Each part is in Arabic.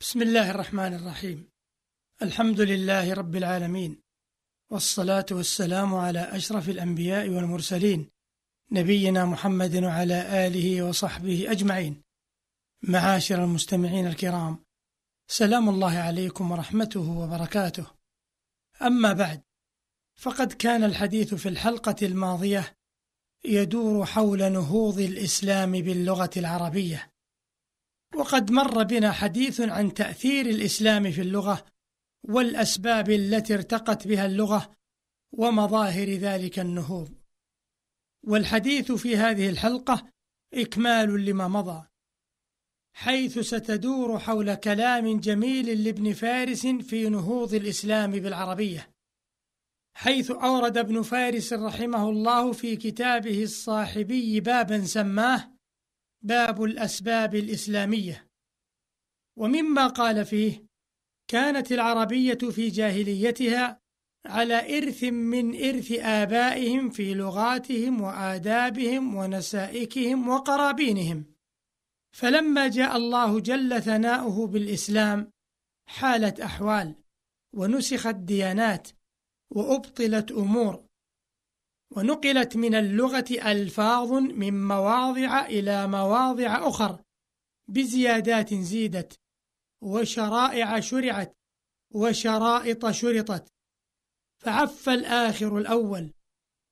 بسم الله الرحمن الرحيم. الحمد لله رب العالمين. والصلاة والسلام على أشرف الأنبياء والمرسلين نبينا محمد وعلى آله وصحبه أجمعين. معاشر المستمعين الكرام سلام الله عليكم ورحمته وبركاته. أما بعد فقد كان الحديث في الحلقة الماضية يدور حول نهوض الإسلام باللغة العربية. وقد مر بنا حديث عن تأثير الإسلام في اللغة والأسباب التي ارتقت بها اللغة ومظاهر ذلك النهوض. والحديث في هذه الحلقة إكمال لما مضى حيث ستدور حول كلام جميل لابن فارس في نهوض الإسلام بالعربية حيث أورد ابن فارس رحمه الله في كتابه الصاحبي بابا سماه باب الأسباب الإسلامية. ومما قال فيه كانت العربية في جاهليتها على إرث من إرث آبائهم في لغاتهم وآدابهم ونسائكهم وقرابينهم. فلما جاء الله جل ثناؤه بالإسلام حالت أحوال ونسخت ديانات وأبطلت أمور ونقلت من اللغة ألفاظ من مواضع إلى مواضع أخر بزيادات زيدت وشرائع شرعت وشرائط شرطت. فعف الآخر الأول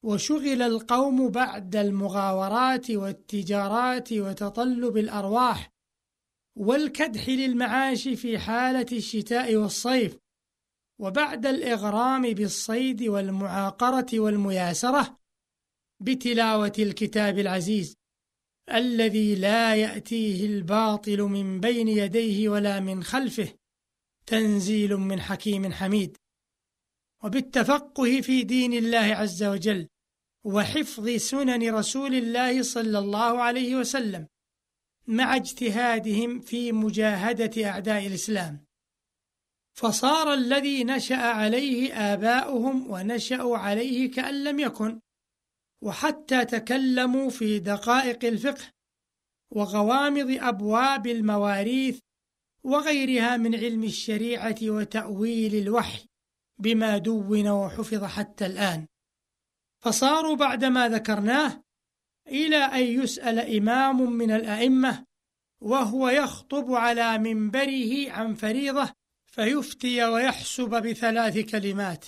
وشغل القوم بعد المغاورات والتجارات وتطلب الأرواح والكدح للمعاش في حالة الشتاء والصيف وبعد الإغرام بالصيد والمعاقرة والمياسرة بتلاوة الكتاب العزيز الذي لا يأتيه الباطل من بين يديه ولا من خلفه تنزيل من حكيم حميد. وبالتفقه في دين الله عز وجل وحفظ سنن رسول الله صلى الله عليه وسلم مع اجتهادهم في مجاهدة أعداء الإسلام. فصار الذي نشأ عليه آباؤهم ونشأوا عليه كأن لم يكن وحتى تكلموا في دقائق الفقه وغوامض أبواب المواريث وغيرها من علم الشريعة وتأويل الوحي بما دون وحفظ حتى الآن. فصاروا بعدما ذكرناه إلى أن يسأل إمام من الأئمة وهو يخطب على منبره عن فريضة فيفتي ويحسب بثلاث كلمات.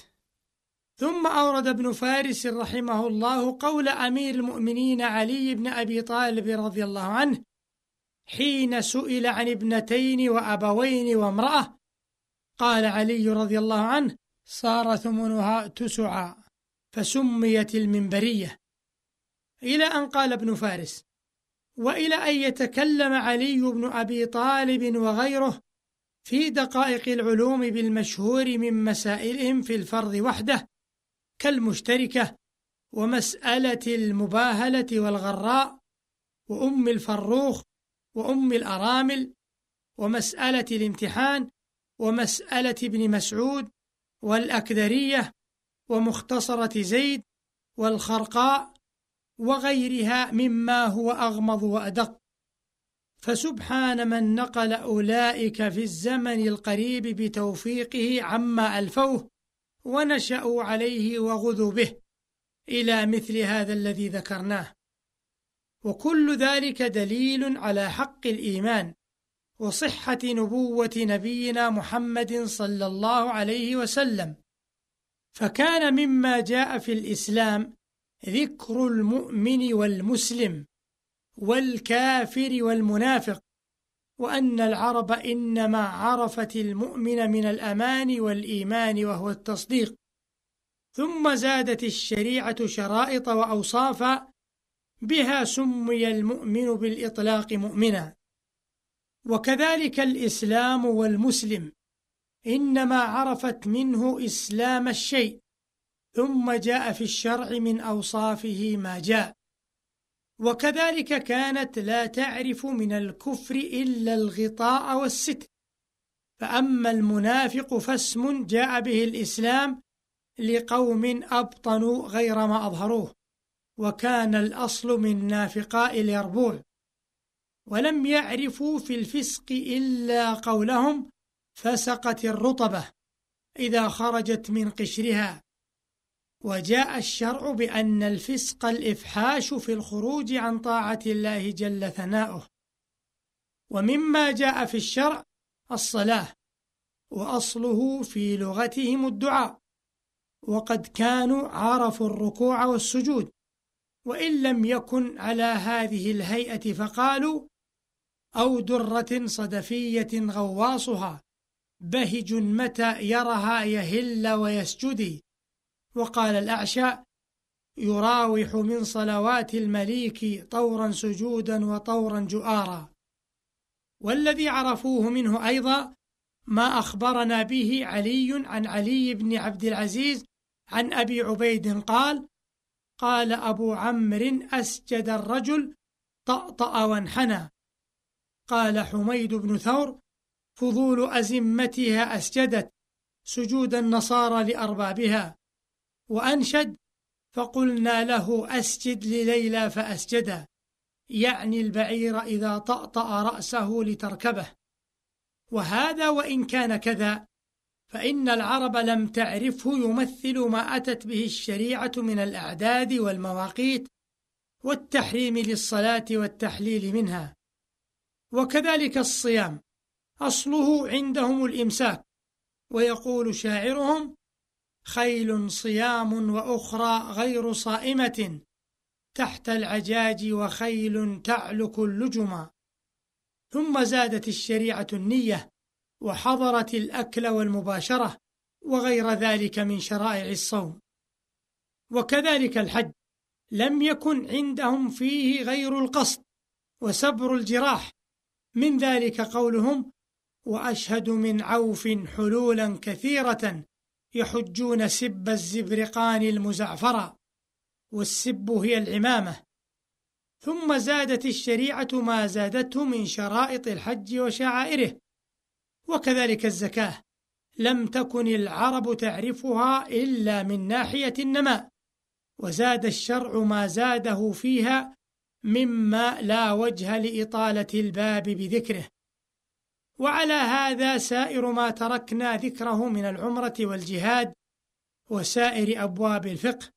ثم أورد ابن فارس رحمه الله قول أمير المؤمنين علي بن أبي طالب رضي الله عنه حين سئل عن ابنتين وأبوين وامرأة قال علي رضي الله عنه صار ثمنها تسعا فسميت المنبرية. إلى أن قال ابن فارس وإلى أن يتكلم علي بن أبي طالب وغيره في دقائق العلوم بالمشهور من مسائلهم في الفرض وحده كالمشتركة ومسألة المباهلة والغراء وأم الفروخ وأم الأرامل ومسألة الامتحان ومسألة ابن مسعود والأكدرية ومختصرة زيد والخرقاء وغيرها مما هو أغمض وأدق. فسبحان من نقل أولئك في الزمن القريب بتوفيقه عما ألفوه ونشأوا عليه وغذوا به إلى مثل هذا الذي ذكرناه. وكل ذلك دليل على حق الإيمان وصحة نبوة نبينا محمد صلى الله عليه وسلم. فكان مما جاء في الإسلام ذكر المؤمن والمسلم. والكافر والمنافق وأن العرب إنما عرفت المؤمن من الأمان والإيمان وهو التصديق. ثم زادت الشريعة شرائط وأوصافا بها سمي المؤمن بالإطلاق مؤمنا. وكذلك الإسلام والمسلم إنما عرفت منه إسلام الشيء ثم جاء في الشرع من أوصافه ما جاء. وكذلك كانت لا تعرف من الكفر إلا الغطاء والستر. فأما المنافق فاسم جاء به الإسلام لقوم أبطنوا غير ما أظهروه وكان الأصل من نافقاء اليربوع. ولم يعرفوا في الفسق إلا قولهم فسقت الرطبة إذا خرجت من قشرها. وجاء الشرع بأن الفسق الإفحاش في الخروج عن طاعة الله جل ثناؤه. ومما جاء في الشرع الصلاة وأصله في لغتهم الدعاء وقد كانوا عرفوا الركوع والسجود وإن لم يكن على هذه الهيئة فقالوا أو درة صدفية غواصها بهج متى يرها يهل ويسجد وقال الأعشى يراوح من صلوات المليك طورا سجودا وطورا جؤارا. والذي عرفوه منه أيضا ما أخبرنا به علي عن علي بن عبد العزيز عن أبي عبيد قال قال أبو عمرو أسجد الرجل طأطأ وانحنى. قال حميد بن ثور فضول أزمتها أسجدت سجود النصارى لأربابها. وأنشد فقلنا له أسجد لليلى فأسجدا يعني البعير إذا طأطأ رأسه لتركبه. وهذا وإن كان كذا فإن العرب لم تعرفه يمثل ما أتت به الشريعة من الأعداد والمواقيت والتحريم للصلاة والتحليل منها. وكذلك الصيام أصله عندهم الإمساك ويقول شاعرهم خيل صيام وأخرى غير صائمة تحت العجاج وخيل تعلك اللجما ثم زادت الشريعة النية وحضرت الأكل والمباشرة وغير ذلك من شرائع الصوم. وكذلك الحج لم يكن عندهم فيه غير القصد وسبر الجراح. من ذلك قولهم وأشهد من عوف حلولا كثيرة يحجون سب الزبرقان المزعفرة والسب هي العمامة. ثم زادت الشريعة ما زادته من شرائط الحج وشعائره وكذلك الزكاة. لم تكن العرب تعرفها إلا من ناحية النماء وزاد الشرع ما زاده فيها مما لا وجه لإطالة الباب بذكره. وعلى هذا سائر ما تركنا ذكره من العمرة والجهاد وسائر أبواب الفقه.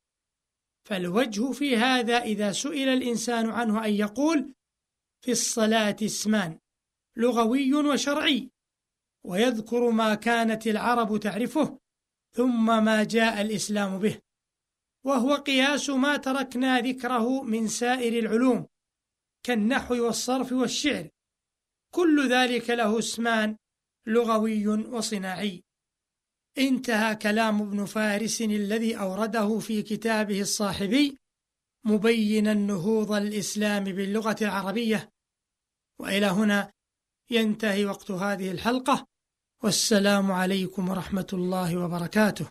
فالوجه في هذا إذا سئل الإنسان عنه أن يقول في الصلاة اسمان لغوي وشرعي ويذكر ما كانت العرب تعرفه ثم ما جاء الإسلام به. وهو قياس ما تركنا ذكره من سائر العلوم كالنحو والصرف والشعر كل ذلك له اسمان لغوي وصناعي. انتهى كلام ابن فارس الذي أورده في كتابه الصاحبي مبينا نهوض الإسلام باللغة العربية. وإلى هنا ينتهي وقت هذه الحلقة. والسلام عليكم ورحمة الله وبركاته.